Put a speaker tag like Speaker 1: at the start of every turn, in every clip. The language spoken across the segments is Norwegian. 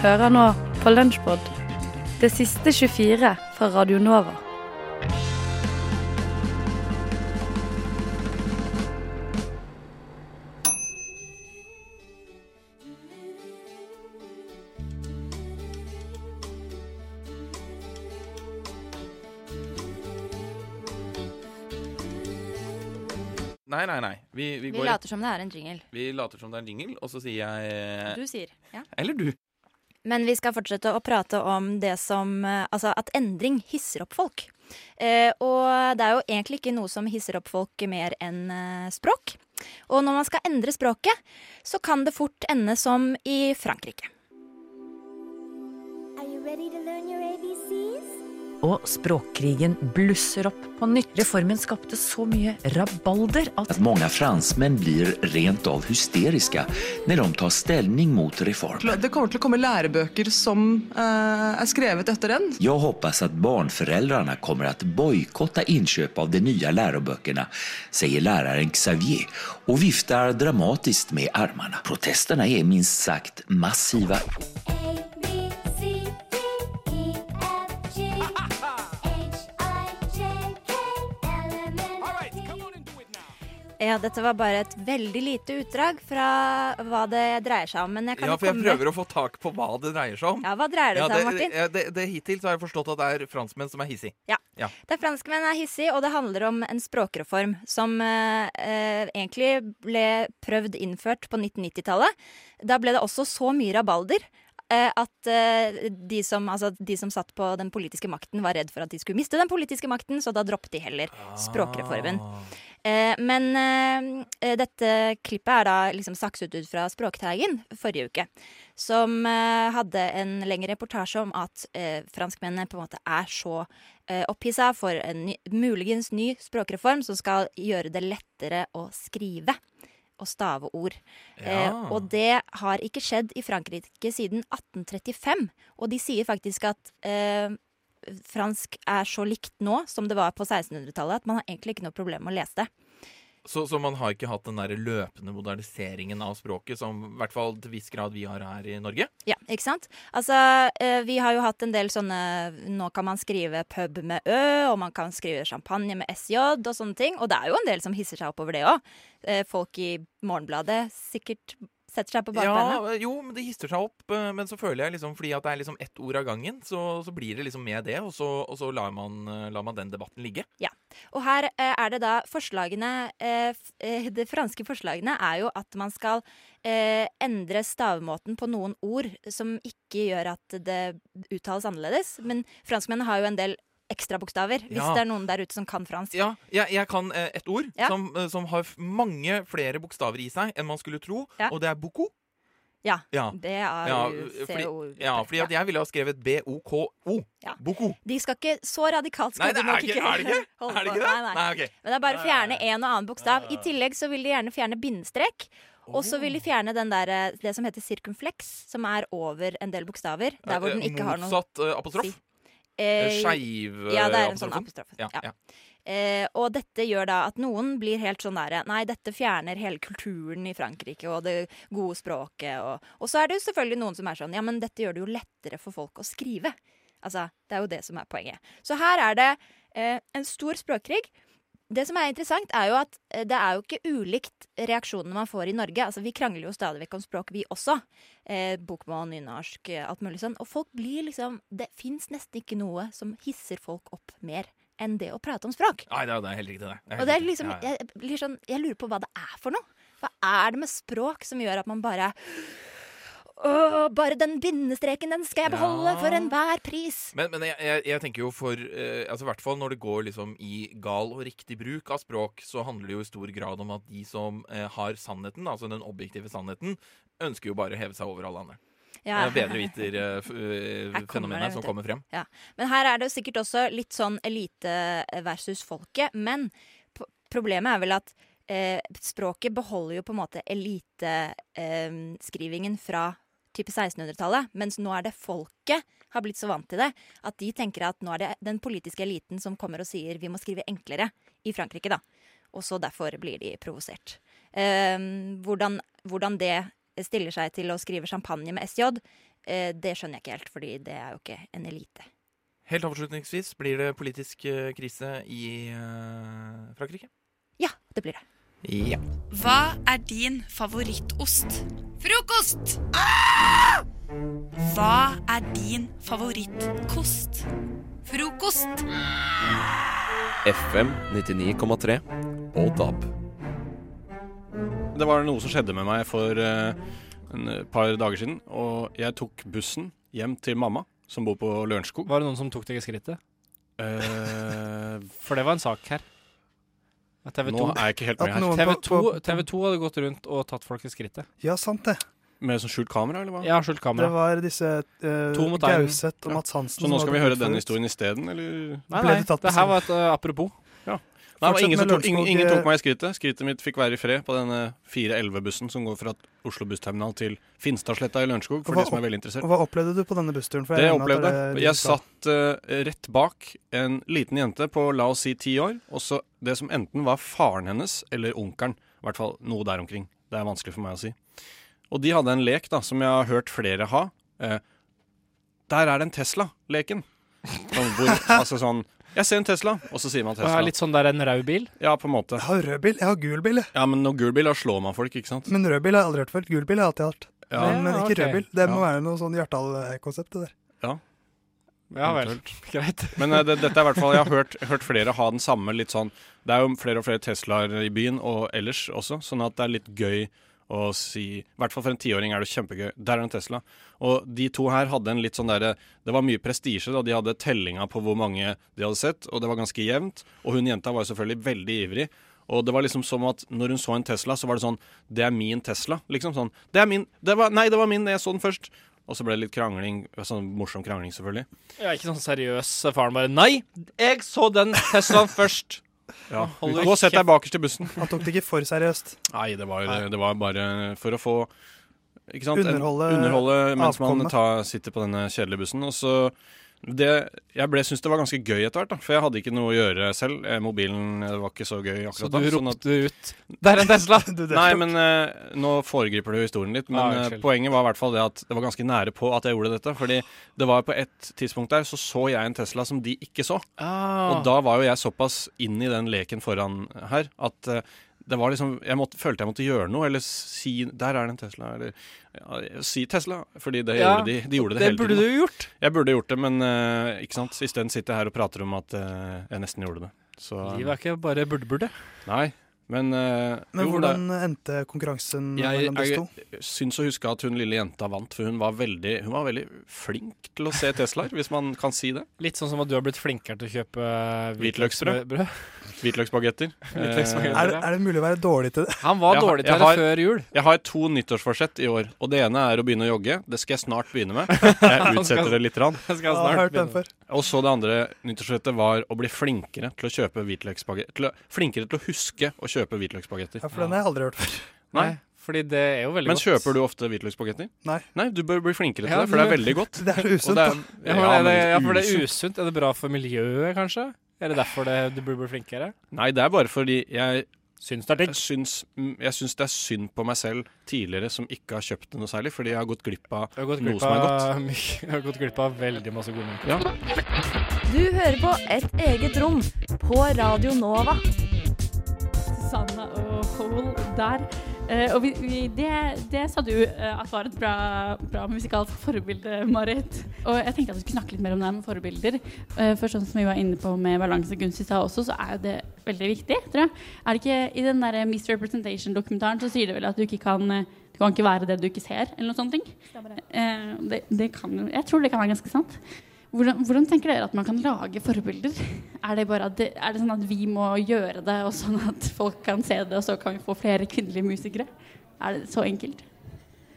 Speaker 1: Hører nå på Lunsjpod, det siste 24 fra Radio Nova.
Speaker 2: Nei, nei, nei. Vi, vi,
Speaker 3: Vi
Speaker 2: går
Speaker 3: later som det er en jingle.
Speaker 2: vi later som det er en jingle, og så sier jeg
Speaker 3: Du sier. Ja.
Speaker 2: Eller du.
Speaker 3: Men vi skal fortsette å prate om det som eh, Altså at endring hisser opp folk. Eh, og det er jo egentlig ikke noe som hisser opp folk mer enn eh, språk. Og når man skal endre språket, så kan det fort ende som i Frankrike.
Speaker 4: Og språkkrigen blusser opp på nytt. Reformen skapte så mye rabalder at
Speaker 5: att mange franskmenn blir rent av hysteriske når de tar stilling mot reformen.
Speaker 6: Det kommer til å komme lærebøker som eh, er skrevet etter den.
Speaker 5: Jeg hoppas at barneforeldrene kommer til å boikotte innkjøp av de nye lærebøkene, sier læreren Xavier og vifter dramatisk med armene. Protestene er minst sagt massiva.
Speaker 3: Ja, dette var bare et veldig lite utdrag fra hva det dreier seg om. Men jeg kan
Speaker 2: Ja, for jeg
Speaker 3: komme
Speaker 2: prøver å få tak på hva det dreier seg om.
Speaker 3: Ja, hva dreier det
Speaker 2: Ja,
Speaker 3: seg om, Martin?
Speaker 2: det, det, det, Hittil så har jeg forstått at det er franskmenn som er hissige.
Speaker 3: Ja.
Speaker 2: Ja.
Speaker 3: Det er franskmenn er hissige, og det handler om en språkreform som eh, eh, egentlig ble prøvd innført på 1990-tallet. Da ble det også så mye rabalder eh, at eh, de, som, altså, de som satt på den politiske makten, var redd for at de skulle miste den politiske makten, så da droppet de heller språkreformen. Eh, men eh, dette klippet er da liksom sakset ut fra Språkteigen forrige uke. Som eh, hadde en lengre reportasje om at eh, franskmennene på en måte er så eh, opphissa for en ny, muligens ny språkreform som skal gjøre det lettere å skrive og stave ord. Eh, og det har ikke skjedd i Frankrike siden 1835. Og de sier faktisk at eh, fransk er så likt nå som det var på 1600-tallet, at man har egentlig ikke noe problem med å lese det.
Speaker 2: Så, så man har ikke hatt den der løpende moderniseringen av språket, som i hvert fall til viss grad vi har her i Norge?
Speaker 3: Ja, ikke sant? Altså, eh, vi har jo hatt en del sånne Nå kan man skrive pub med ø, og man kan skrive champagne med sj og sånne ting. Og det er jo en del som hisser seg opp over det òg. Folk i Morgenbladet sikkert setter seg på bakbeina.
Speaker 2: Ja, jo, men det hister seg opp. eh, Men så føler jeg liksom, fordi at det er liksom ett ord av gangen, så, så blir det liksom med det, og så, og så lar, man, eh, lar man den debatten ligge. Ja.
Speaker 3: Og her eh, er det da forslagene eh, eh, De franske forslagene er jo at man skal eh, endre stavemåten på noen ord som ikke gjør at det uttales annerledes. Men franskmennene har jo en del ekstrabokstaver, hvis
Speaker 2: Ja.
Speaker 3: det er noen der ute som kan fransk.
Speaker 2: Ja, jeg, jeg kan eh, et ord
Speaker 3: Ja.
Speaker 2: som, eh, som har mange flere bokstaver i seg enn man skulle tro,
Speaker 3: Ja.
Speaker 2: og det er boko.
Speaker 3: Ja,
Speaker 2: Ja.
Speaker 3: det er CO.
Speaker 2: ja, fordi at jeg ville ha skrevet B-O-K-O. Boko.
Speaker 3: De skal ikke så radikalt skal
Speaker 2: Nei, det
Speaker 3: de
Speaker 2: er ikke, er det ikke? Er det ikke det?
Speaker 3: Nei, nei.
Speaker 2: Okay.
Speaker 3: Men det er bare å fjerne en og annen bokstav. I tillegg så vil de gjerne fjerne bindestrek. Og så vil de fjerne den der, eh, det som heter sirkumfleks, som er over en del bokstaver. Der hvor den ikke har noe
Speaker 2: Motsatt eh, apostrof?
Speaker 3: si. Eh,
Speaker 2: Skeiv
Speaker 3: Ja, det er en sånn apostrof.
Speaker 2: Ja,
Speaker 3: Ja.
Speaker 2: ja.
Speaker 3: Eh, og dette gjør da at noen blir helt sånn derre Nei, dette fjerner hele kulturen i Frankrike og det gode språket. Og, og så er det jo selvfølgelig noen som er sånn Ja, men dette gjør det jo lettere for folk å skrive. Altså, det er jo det som er poenget. Så her er det eh, en stor språkkrig. Det som er interessant, er jo at eh, det er jo ikke ulikt reaksjonene man får i Norge. Altså, Vi krangler jo stadig vekk om språk, vi også. Eh, bokmål, nynorsk, eh, alt mulig sånn. Og folk blir liksom Det fins nesten ikke noe som hisser folk opp mer enn det å prate om språk.
Speaker 2: Nei, det er, det helt riktig, det. det er
Speaker 3: Og det er liksom, jeg, blir sånn, jeg lurer på hva det er for noe. Hva er det med språk som gjør at man bare Åh, bare den bindestreken, den skal jeg beholde
Speaker 2: Ja.
Speaker 3: for enhver pris.
Speaker 2: Men, men jeg, jeg, jeg tenker jo for eh, altså hvert fall når det går liksom i gal og riktig bruk av språk, så handler det jo i stor grad om at de som eh, har sannheten, altså den objektive sannheten, ønsker jo bare å heve seg over alle andre.
Speaker 3: Ja.
Speaker 2: Bedre viter eh, eh,
Speaker 3: uh,
Speaker 2: som kommer frem. Ja.
Speaker 3: Men her er det jo sikkert også litt sånn elite versus folket. Men problemet er vel at eh, språket beholder jo på en måte eliteskrivingen fra type 1600-tallet, mens nå er det folket har blitt så vant til det at de tenker at nå er det den politiske eliten som kommer og sier vi må skrive enklere i Frankrike, da. Og så derfor blir de provosert. Eh, hvordan, hvordan det stiller seg til å skrive champagne med SJ, eh, det skjønner jeg ikke helt, fordi det er jo ikke en elite.
Speaker 2: Helt avslutningsvis, blir det politisk eh, krise i eh, Frankrike?
Speaker 3: Ja, det blir det.
Speaker 2: Ja.
Speaker 7: Hva er din favorittost? Frokost! Hva er din favorittkost? Frokost!
Speaker 8: FM 99,3 og DAB.
Speaker 9: Det var noe som skjedde med meg for eh, en par dager siden. Og jeg tok bussen hjem til mamma, som bor på Lørenskog.
Speaker 10: Var det noen som tok deg i skrittet?
Speaker 9: Uh,
Speaker 10: For det var en sak her. TV 2,
Speaker 9: nå er jeg ikke helt med her.
Speaker 10: TV 2, TV 2 hadde gått rundt og tatt folk i skrittet.
Speaker 11: Ja, sant det.
Speaker 9: Med sånn skjult kamera, eller hva?
Speaker 10: Ja, skjult kamera.
Speaker 11: Det var disse uh. Gauseth og
Speaker 9: Ja.
Speaker 11: Mats Hansen.
Speaker 9: Så nå skal vi høre den historien isteden, eller?
Speaker 10: Nei, nei, det her var et uh, apropos.
Speaker 9: Nei, ingen, tok, ingen, ingen
Speaker 11: eh,
Speaker 9: tok meg i skrytet. Skrytet mitt fikk være i fred på denne 411-bussen som går fra Oslo bussterminal til Finstadsletta i Lørenskog, for
Speaker 11: Hva-
Speaker 9: de som er veldig interessert.
Speaker 11: Hva opplevde du på denne bussturen?
Speaker 9: Det jeg opplevde
Speaker 11: det
Speaker 9: Jeg satt uh, rett bak en liten jente på la oss si ti år, og så det som enten var faren hennes eller onkelen. I hvert fall noe der omkring. Det er vanskelig for meg å si. Og de hadde en lek da, som jeg har hørt flere ha. Uh, der er det en Tesla-leken. Sånn, altså sånn Jeg ser en Tesla, og så sier man
Speaker 10: Det er litt sånn der en rød bil.
Speaker 9: Ja, på en måte.
Speaker 11: Jeg har rød bil. Jeg har gul bil. jeg.
Speaker 9: Ja, men når gul bil, da slår man folk, ikke sant?
Speaker 11: Men rød bil har jeg aldri hørt før. Gul bil har jeg alltid hatt.
Speaker 9: Ja,
Speaker 11: men, men ikke
Speaker 10: ok.
Speaker 11: rød bil. Det må være noe sånn Hjartdal-konsept, det der.
Speaker 10: Ja vel. Greit.
Speaker 9: Men eh, det, dette er i hvert fall Jeg har hørt, hørt flere ha den samme litt sånn Det er jo flere og flere Teslaer i byen og ellers også, sånn at det er litt gøy å si I hvert fall for en tiåring er det kjempegøy. Der er en Tesla. Og de to her hadde en litt sånn derre Det var mye prestisje, da. De hadde tellinga på hvor mange de hadde sett, og det var ganske jevnt. Og hun jenta var jo selvfølgelig veldig ivrig. Og det var liksom som at når hun så en Tesla, så var det sånn Det er min Tesla. Liksom sånn. Det er min. Det var, nei, det var min. Jeg så den først. Og så ble det litt krangling. Sånn morsom krangling, selvfølgelig.
Speaker 10: Ja, ikke sånn seriøs faren bare Nei, jeg så den Teslaen først.
Speaker 9: Ja.
Speaker 10: Holder
Speaker 9: Gå og sett deg bakerst i bussen.
Speaker 11: Han tok det ikke for seriøst.
Speaker 9: Nei, det var, det var bare for å få ikke sant? En-
Speaker 11: Underholde
Speaker 9: underholde mens man tar, sitter på denne kjedelige bussen. Og så det, Jeg ble syntes det var ganske gøy etter hvert, da, for jeg hadde ikke noe å gjøre selv. Eh, Mobilen eh, var ikke så gøy
Speaker 10: Så
Speaker 9: akkurat
Speaker 10: du
Speaker 9: da. sånn at-
Speaker 10: ropte ut Det er en Tesla!
Speaker 11: Du,
Speaker 9: Nei, men uh, nå foregriper du historien litt. Men
Speaker 10: Ah,
Speaker 9: poenget var i hvert fall det at det var ganske nære på at jeg gjorde dette. Fordi det var på et tidspunkt der så så jeg en Tesla som de ikke så.
Speaker 10: Ah.
Speaker 9: Og da var jo jeg såpass inn i den leken foran her at eh, det var liksom Jeg måtte, følte jeg måtte gjøre noe, eller si 'Der er det en Tesla', eller ja, si Tesla. Fordi det
Speaker 10: Ja,
Speaker 9: gjorde de. De gjorde det,
Speaker 10: det
Speaker 9: hele
Speaker 10: burde du gjort.
Speaker 9: Jeg burde gjort det, men uh, ikke sant. Isteden sitter jeg her og prater om at uh, jeg nesten gjorde det. Så
Speaker 10: Livet er ikke bare burde-burde.
Speaker 9: Nei. Men, uh,
Speaker 11: Men
Speaker 9: jo,
Speaker 11: hvordan endte konkurransen
Speaker 9: Jeg-
Speaker 11: mellom disse to?
Speaker 9: jeg syns å huske at hun lille jenta vant, for hun var veldig, hun var veldig flink til å se Teslaer, hvis man kan si det.
Speaker 10: Litt sånn som at du har blitt flinkere til å kjøpe
Speaker 9: Hvitløksbrød. Hvitløksbagetter.
Speaker 11: Er, det- er det mulig å være dårlig til det?
Speaker 10: Han var
Speaker 9: Jeg
Speaker 10: dårlig til det før jul.
Speaker 9: Jeg har to nyttårsforsett i år, og det ene er å begynne å jogge. Det skal jeg snart begynne med. Jeg utsetter det litt. Rann.
Speaker 10: Jeg skal snart begynne.
Speaker 9: Og så det andre nyttårsforsettet var å bli flinkere til å kjøpe hvitløksbagetter. Til å- Flinkere til å huske å kjøpe hvitløksbagetter.
Speaker 11: Ja, for den har jeg aldri hørt før.
Speaker 10: Nei, fordi det er jo veldig
Speaker 9: Men
Speaker 10: godt.
Speaker 9: kjøper du ofte hvitløksbagetter?
Speaker 11: Nei.
Speaker 9: Nei, du bør bli flinkere til
Speaker 10: Ja,
Speaker 9: det, for det er veldig godt.
Speaker 11: Det er usunt, da.
Speaker 10: Ja, men ja, for det er
Speaker 9: usunt.
Speaker 10: usunt. Er det bra for miljøet, kanskje? Er det derfor det, du burde bli flinkere?
Speaker 9: Nei, det er bare fordi jeg
Speaker 10: Syns det er digg.
Speaker 9: syns, jeg syns det er synd på meg selv tidligere som ikke har kjøpt det noe særlig, fordi jeg har gått glipp av
Speaker 10: gått glipp
Speaker 9: noe
Speaker 10: glipp
Speaker 9: som er godt.
Speaker 10: jeg har gått glipp av veldig masse gode mennesker.
Speaker 9: Ja.
Speaker 1: Du hører på Et eget rom på Radio Nova.
Speaker 12: Susanne og Hole der. Eh, og vi, vi, det, det sa du uh, at var et bra, bra musikalsk forbilde, Marit. Og jeg tenkte at vi skulle snakke litt mer om det her med forbilder. Uh, for sånn som vi var inne på med balansegunst i stad også, så er jo det veldig viktig, tror jeg. Er det ikke I den der Misrepresentation-dokumentaren så sier det vel at du ikke kan du kan ikke være det du ikke ser, eller noe sånt. ting. Det, det kan Jeg tror det kan være ganske sant. Hvordan, hvordan tenker dere at man kan lage forbilder? Er det, det, er det sånn at vi må gjøre det, og sånn at folk kan se det, og så kan vi få flere kvinnelige musikere? Er det så enkelt?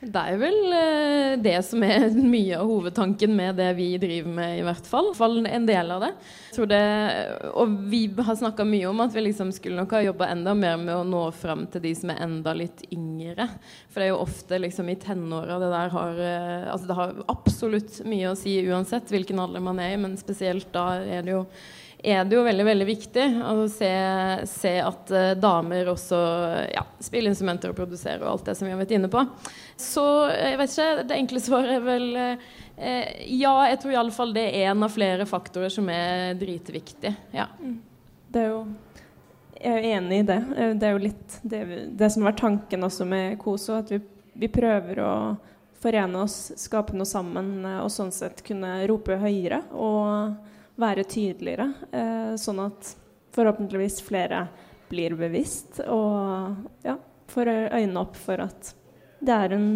Speaker 13: Det er vel eh, det som er mye av hovedtanken med det vi driver med, i hvert fall. I hvert fall en del av det. Tror det og vi har snakka mye om at vi liksom skulle nok ha jobba enda mer med å nå fram til de som er enda litt yngre. For det er jo ofte liksom i tenåra det der har eh, Altså det har absolutt mye å si uansett hvilken alder man er i, men spesielt da er det jo er det jo veldig veldig viktig å se, se at eh, damer også ja, spiller instrumenter og produserer og alt det som vi har vært inne på. Så jeg vet ikke, det enkle svaret er vel eh, ja, jeg tror iallfall det er en av flere faktorer som er dritviktig. Ja.
Speaker 14: Det er jo Jeg er enig i det. Eh, Det er jo litt det, det som vært tanken også med KOSO, at vi, vi prøver å forene oss, skape noe sammen, eh, og sånn sett kunne rope høyere og være tydeligere. eh, Sånn at forhåpentligvis flere blir bevisst og ja, får øynene opp for at det er en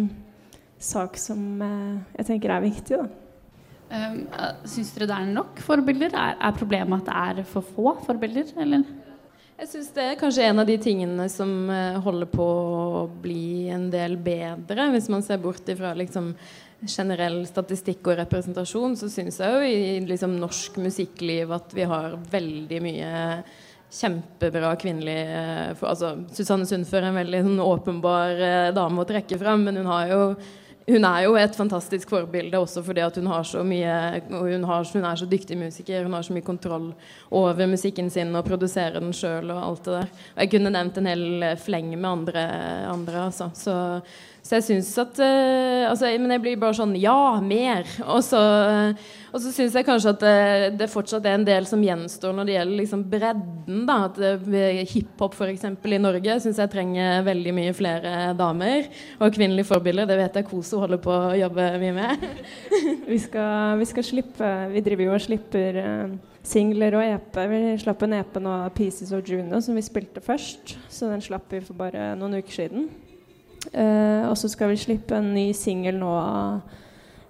Speaker 14: sak som eh, jeg tenker er viktig. da.
Speaker 12: Um, Syns dere det er nok forbilder? Er, er problemet at det er for få forbilder, eller?
Speaker 13: Jeg syns det er kanskje en av de tingene som eh, holder på å bli en del bedre, hvis man ser bort ifra liksom generell statistikk og representasjon, så syns jeg jo i liksom, norsk musikkliv at vi har veldig mye kjempebra kvinnelig eh, for, altså, Susanne Sundfør er en veldig sånn, åpenbar eh, dame å trekke fram, men hun har jo hun er jo et fantastisk forbilde også fordi hun har så mye hun, har, hun er så dyktig musiker. Hun har så mye kontroll over musikken sin og produserer den sjøl og alt det der. Og jeg kunne nevnt en hel fleng med andre, andre altså. Så, så jeg syns at uh, altså, Men jeg blir bare sånn Ja, mer! Og så, og så syns jeg kanskje at det, det fortsatt er en del som gjenstår når det gjelder liksom bredden. da, at eh, Hiphop f.eks. i Norge syns jeg trenger veldig mye flere damer. Og kvinnelige forbilder. Det vet jeg Koso holder på å jobbe mye med.
Speaker 14: Vi skal, vi skal slippe Vi driver jo og slipper eh, singler og EP. Vi slapp en EP nå av Pieces of Juno, som vi spilte først. Så den slapp vi for bare noen uker siden. Eh, og så skal vi slippe en ny singel nå av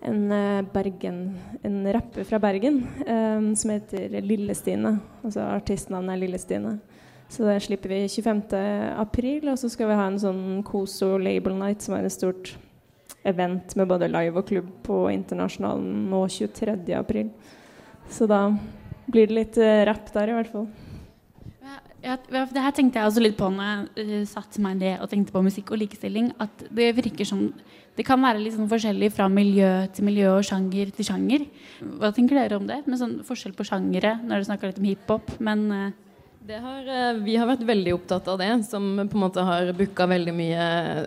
Speaker 14: en eh, Bergen En rapper fra Bergen um, som heter Lille-Stine. Altså artistnavnet er Lille-Stine. Så det slipper vi 25. april, og så skal vi ha en sånn Koso Label Night, som er et stort event med både live og klubb på Internasjonalen nå 23. april. Så da blir det litt rapp der, i hvert fall.
Speaker 12: Ja, det her tenkte jeg også litt på når jeg uh, satte meg ned og tenkte på musikk og likestilling. At det virker som det kan være litt sånn forskjellig fra miljø til miljø og sjanger til sjanger. Hva tenker dere om det? Med sånn forskjell på sjangere når dere snakker litt om hiphop, men
Speaker 13: Det har, eh, vi har vært veldig opptatt av det, som på en måte har booka veldig mye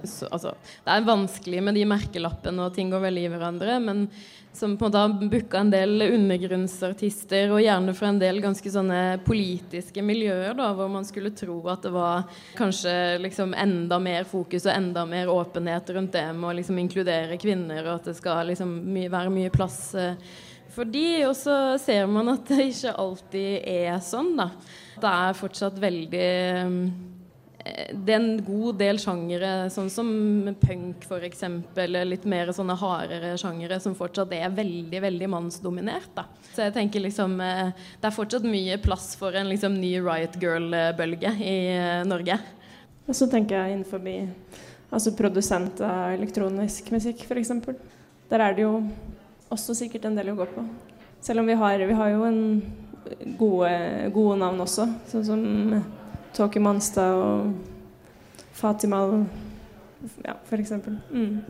Speaker 13: så, altså, Det er vanskelig med de merkelappene, og ting går veldig i hverandre. Men som på en måte har booka en del undergrunnsartister, og gjerne fra en del ganske sånne politiske miljøer, da, hvor man skulle tro at det var kanskje liksom enda mer fokus og enda mer åpenhet rundt det med å liksom inkludere kvinner, og at det skal liksom my være mye plass eh, for de, og så ser man at det ikke alltid er sånn, da. Det er fortsatt veldig eh, det er en god del sjangere, sånn som punk f.eks., eller litt mer sånne hardere sjangere, som fortsatt er veldig veldig mannsdominert. da. Så jeg tenker liksom eh, Det er fortsatt mye plass for en liksom ny Riot Girl-bølge i eh, Norge.
Speaker 14: Og så tenker jeg innenfor altså produsent av elektronisk musikk, f.eks. Der er det jo også sikkert en del å gå på. Selv om vi har, vi har jo en gode, gode navn også, sånn som Tåke Manstad og Fatima ja, eksempel. Mm.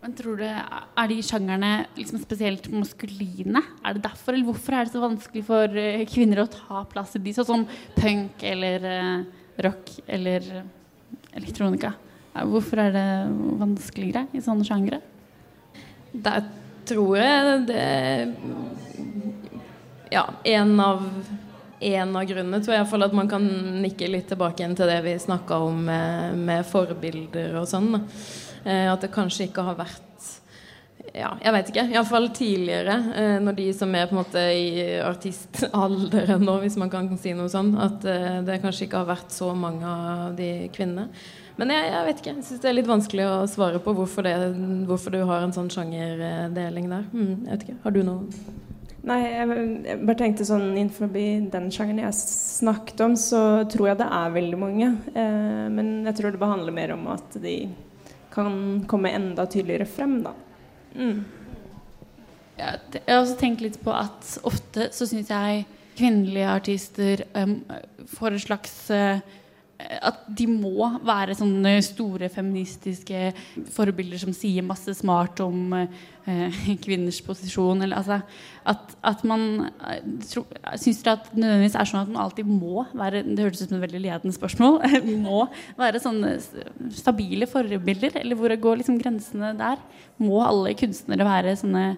Speaker 12: Men tror du, Er de sjangerne liksom spesielt maskuline? Er det derfor, eller Hvorfor er det så vanskelig for eh, kvinner å ta plass i de, sånn som punk eller eh, rock eller elektronika? Hvorfor er det vanskeligere i sånne sjangre?
Speaker 13: Der tror jeg det Ja, en av en av grunnene tror jeg i at man kan nikke litt tilbake igjen til det vi snakka om med, med forbilder og sånn. Eh, at det kanskje ikke har vært ja, jeg vet ikke. Iallfall tidligere, eh, når de som er på en måte i artistalderen nå, hvis man kan si noe sånn, at eh, det kanskje ikke har vært så mange av de kvinnene. Men jeg, jeg vet ikke. Jeg syns det er litt vanskelig å svare på hvorfor, det, hvorfor du har en sånn sjangerdeling der. Hmm, jeg vet ikke. Har du noe
Speaker 14: Nei, jeg, jeg bare tenkte sånn innenfor den sjangeren jeg snakket om, så tror jeg det er veldig mange. Eh, men jeg tror det bare handler mer om at de kan komme enda tydeligere frem, da. Mm.
Speaker 12: Ja, det- jeg har også tenkt litt på at ofte så syns jeg kvinnelige artister um, får et slags uh, at de må være sånne store feministiske forbilder som sier masse smart om eh, kvinners posisjon. Eller, altså, at, at man eh, Syns dere at det nødvendigvis er sånn at man alltid må være Det hørtes ut som et veldig ledende spørsmål. må være sånne stabile forbilder? Eller hvor går liksom grensene der? Må alle kunstnere være sånne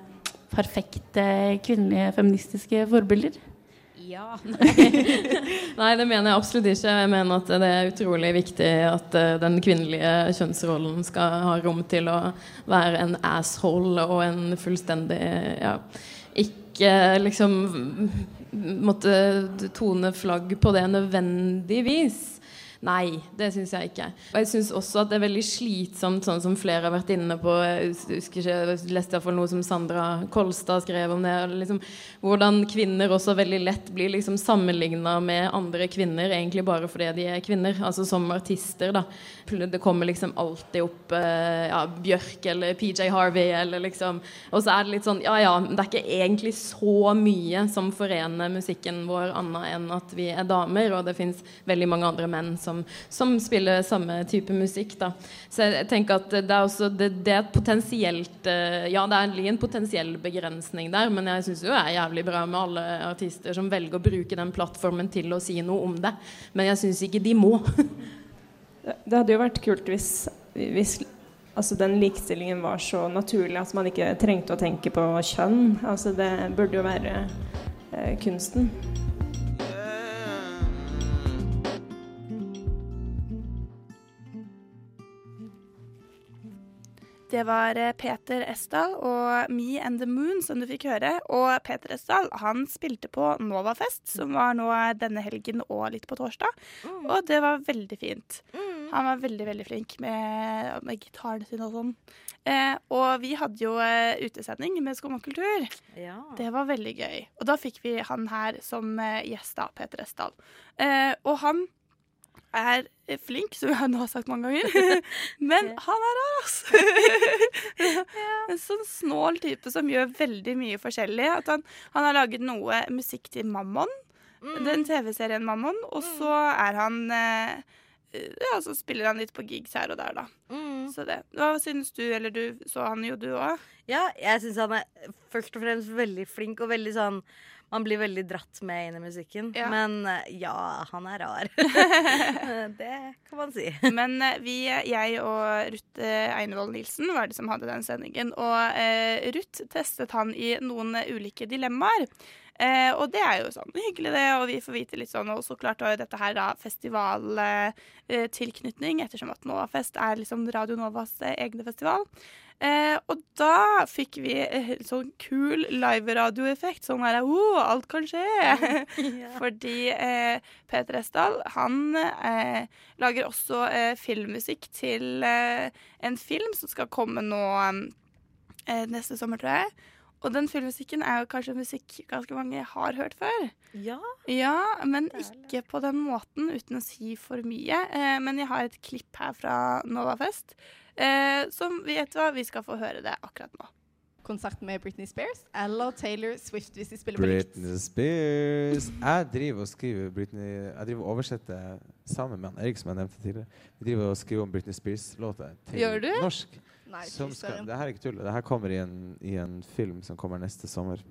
Speaker 12: perfekte kvinnelige feministiske forbilder?
Speaker 13: Ja. Nei, det mener jeg absolutt ikke. Jeg mener at det er utrolig viktig at eh, den kvinnelige kjønnsrollen skal ha rom til å være en asshole og en fullstendig ja, Ikke liksom måtte tone flagg på det nødvendigvis. Nei, det syns jeg ikke. Og jeg syns også at det er veldig slitsomt, sånn som flere har vært inne på. Jeg husker ikke, jeg leste iallfall noe som Sandra Kolstad skrev om det. Liksom, hvordan kvinner også veldig lett blir liksom sammenligna med andre kvinner, egentlig bare fordi de er kvinner. Altså som artister, da. Det kommer liksom alltid opp eh, ja, Bjørk eller PJ Harvey eller liksom Og så er det litt sånn Ja ja, det er ikke egentlig så mye som forener musikken vår annet enn at vi er damer, og det fins veldig mange andre menn som, som spiller samme type musikk. Da. Så jeg tenker at det er også det, det er et potensielt eh, Ja, det er en potensiell begrensning der, men jeg syns det er jævlig bra med alle artister som velger å bruke den plattformen til å si noe om det. Men jeg syns ikke de må.
Speaker 14: Det hadde jo vært kult hvis, hvis altså den likestillingen var så naturlig at man ikke trengte å tenke på kjønn. Altså det burde jo være eh, kunsten.
Speaker 15: Det var eh, Peter Esdal og Me and the Moon som du fikk høre. Og Peter Esdal han spilte på Novafest, som var nå denne helgen og litt på torsdag. Og det var veldig fint. Han var veldig, veldig flink med, med gitaren sin og sånn. Eh, og vi hadde jo eh, utesending med Skomakultur. Ja. Det var veldig gøy. Og da fikk vi han her som eh, gjest, da, Peter Esdal. Eh, og han er flink, som jeg nå har sagt mange ganger. Men han er rar, altså. En sånn snål type som gjør veldig mye forskjellig. Han, han har laget noe musikk til Mammon, den TV-serien Mammon. Og så er han eh, Ja, så spiller han litt på gigs her og der, da. Så det. Hva syns du, eller du så han jo, du òg?
Speaker 16: Ja, jeg syns han er først og fremst veldig flink og veldig sånn Man blir veldig dratt med inn i musikken.
Speaker 15: Ja.
Speaker 16: Men eh, ja, han er rar. det kan man si.
Speaker 15: Men eh, vi, jeg og Ruth eh, Einevold Nilsen var det som hadde den sendingen. Og eh, Ruth testet han i noen eh, ulike dilemmaer. Eh, og det er jo sånn hyggelig, det, og vi får vite litt sånn. Og så klart var jo dette her da festivaltilknytning, ettersom at Novafest er liksom Radio Novas eh, egne festival. Eh, og da fikk vi eh, sånn kul live-radioeffekt. Sånn her oh, alt kan skje! Fordi eh, Peter Esdal, han eh, lager også eh, filmmusikk til eh, en film som skal komme nå eh, neste sommer, tror jeg. Og den filmmusikken er jo kanskje musikk ganske mange har hørt før.
Speaker 16: Ja.
Speaker 15: Ja, men ikke på den måten, uten å si for mye. Eh, men jeg har et klipp her fra Novafest, eh, som vet hva, vi skal få høre det akkurat nå.
Speaker 17: Konsert med Britney Spears eller Taylor Swift hvis de spiller på likt.
Speaker 18: Britney Spears. Jeg driver og skriver Britney Jeg driver og oversetter sammen med han Erik, som jeg nevnte tidligere. Vi driver og skriver om Britney Spears-låter til
Speaker 17: Gjør du?
Speaker 18: norsk.
Speaker 17: Nei,
Speaker 18: som skal, det her er ikke tull. Det her kommer i en, i en film som kommer neste sommer.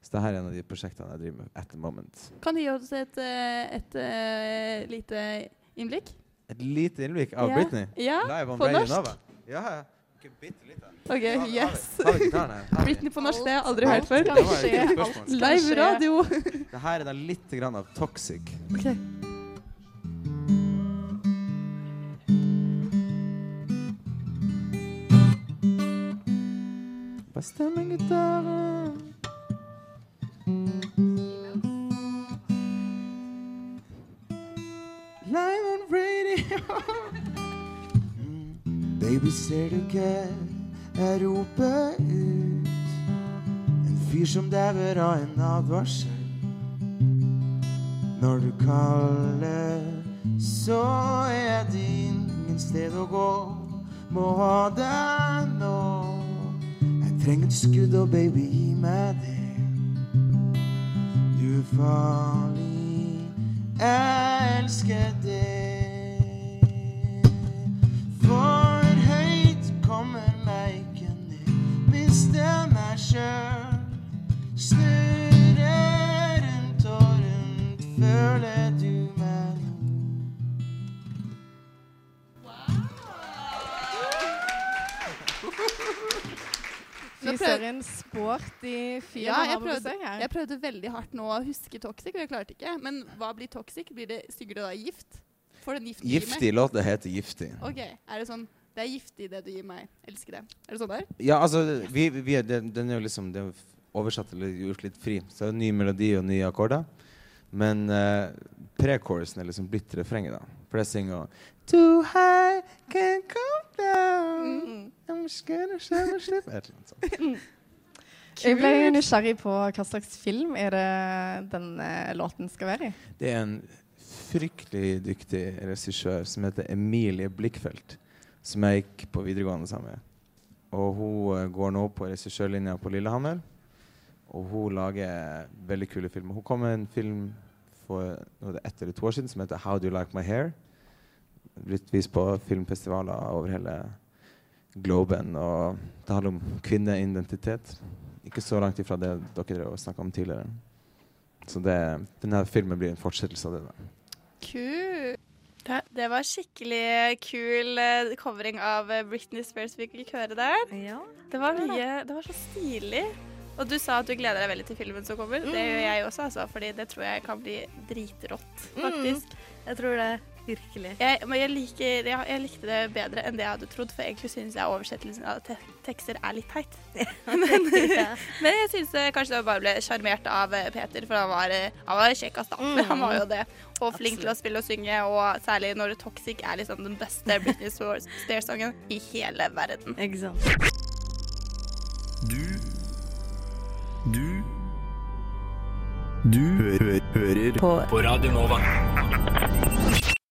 Speaker 18: Så det her er en av de prosjektene jeg driver med at the moment.
Speaker 17: Kan du gi oss et, et, et, eh, lite innblikk?
Speaker 18: Et lite innblikk av
Speaker 17: Ja.
Speaker 18: Britney.
Speaker 17: Ja,
Speaker 18: Live on
Speaker 17: på
Speaker 18: Radio
Speaker 17: norsk.
Speaker 18: Nova. Ja, ja.
Speaker 17: OK, yes. Britney på norsk, det har jeg aldri hørt før. Live radio.
Speaker 18: Det her er da litt grann av Toxic.
Speaker 17: Ok.
Speaker 18: Bare stemme gitaren. Live on radio. Baby, ser du hva jeg roper ut? En fyr som dauer av en advarsel. Når du kaller, så er det ingen sted å gå. Må ha deg nå. 생은 지켜도 baby my day You're falling and scared For it hate coming like and Mr.
Speaker 19: Masher Snöden, tåren, en sporty fyr
Speaker 17: Ja,
Speaker 19: han
Speaker 17: jeg prøvde,
Speaker 19: besøk her.
Speaker 17: jeg prøvde veldig hardt nå å huske toxic, og jeg klarte ikke. Men hva blir toxic? Blir det, Sigurd da gift? Får den gift du gir?
Speaker 20: Giftig låt, det heter Giftig.
Speaker 17: Ok, er det sånn Det er giftig det du gir meg. Elsker det. Er det sånn der?
Speaker 20: Ja, altså, vi, vi er, den, den er jo liksom det er oversatt eller gjort litt fri. Så det er ny melodi og nye akkorder. Men uh, pre-chorusen er liksom blitt refrenget, da. For det synger Too high, can't come down I'm scared of Et eller annet sånt.
Speaker 19: Jeg ble nysgjerrig på hva slags film er det denne låten skal være i.
Speaker 20: Det er en fryktelig dyktig regissør som heter Emilie Blikkfelt, som jeg gikk på videregående sammen med. Og hun eh, går nå på regissørlinja på Lillehammer. Og hun lager veldig kule filmer. Hun kom med en film for ett eller to år siden som heter 'How Do You Like My Hair'. Blitt vist på filmfestivaler over hele globen. Og det handler om kvinneidentitet. Ikke så langt ifra det dere snakka om tidligere. Så det, denne filmen blir en fortsettelse av det. da.
Speaker 15: Kul. Det, det var skikkelig kul eh, covering av eh, Britney Spears vi fikk høre der. det var mye Det var så stilig. Og du sa at du gleder deg veldig til filmen som kommer. Det gjør jeg også, altså, fordi det tror jeg kan bli dritrått, faktisk.
Speaker 16: Jeg tror det. Virkelig.
Speaker 15: Jeg, men jeg, liker, jeg, jeg likte det bedre enn det jeg hadde trodd, for egentlig syns jeg oversettelsen av te tekster er litt teit. men, men jeg syns kanskje jeg bare ble sjarmert av eh, Peter, for han var, eh, han var kjekkast, da.
Speaker 16: Mm.
Speaker 15: Han var jo det. Og flink til å spille og synge, og særlig når Toxic er liksom den beste Britney Spears-sangen i hele verden.
Speaker 16: Ikke sant.
Speaker 21: Du Du Du hø hø hører på, på Radio Nova.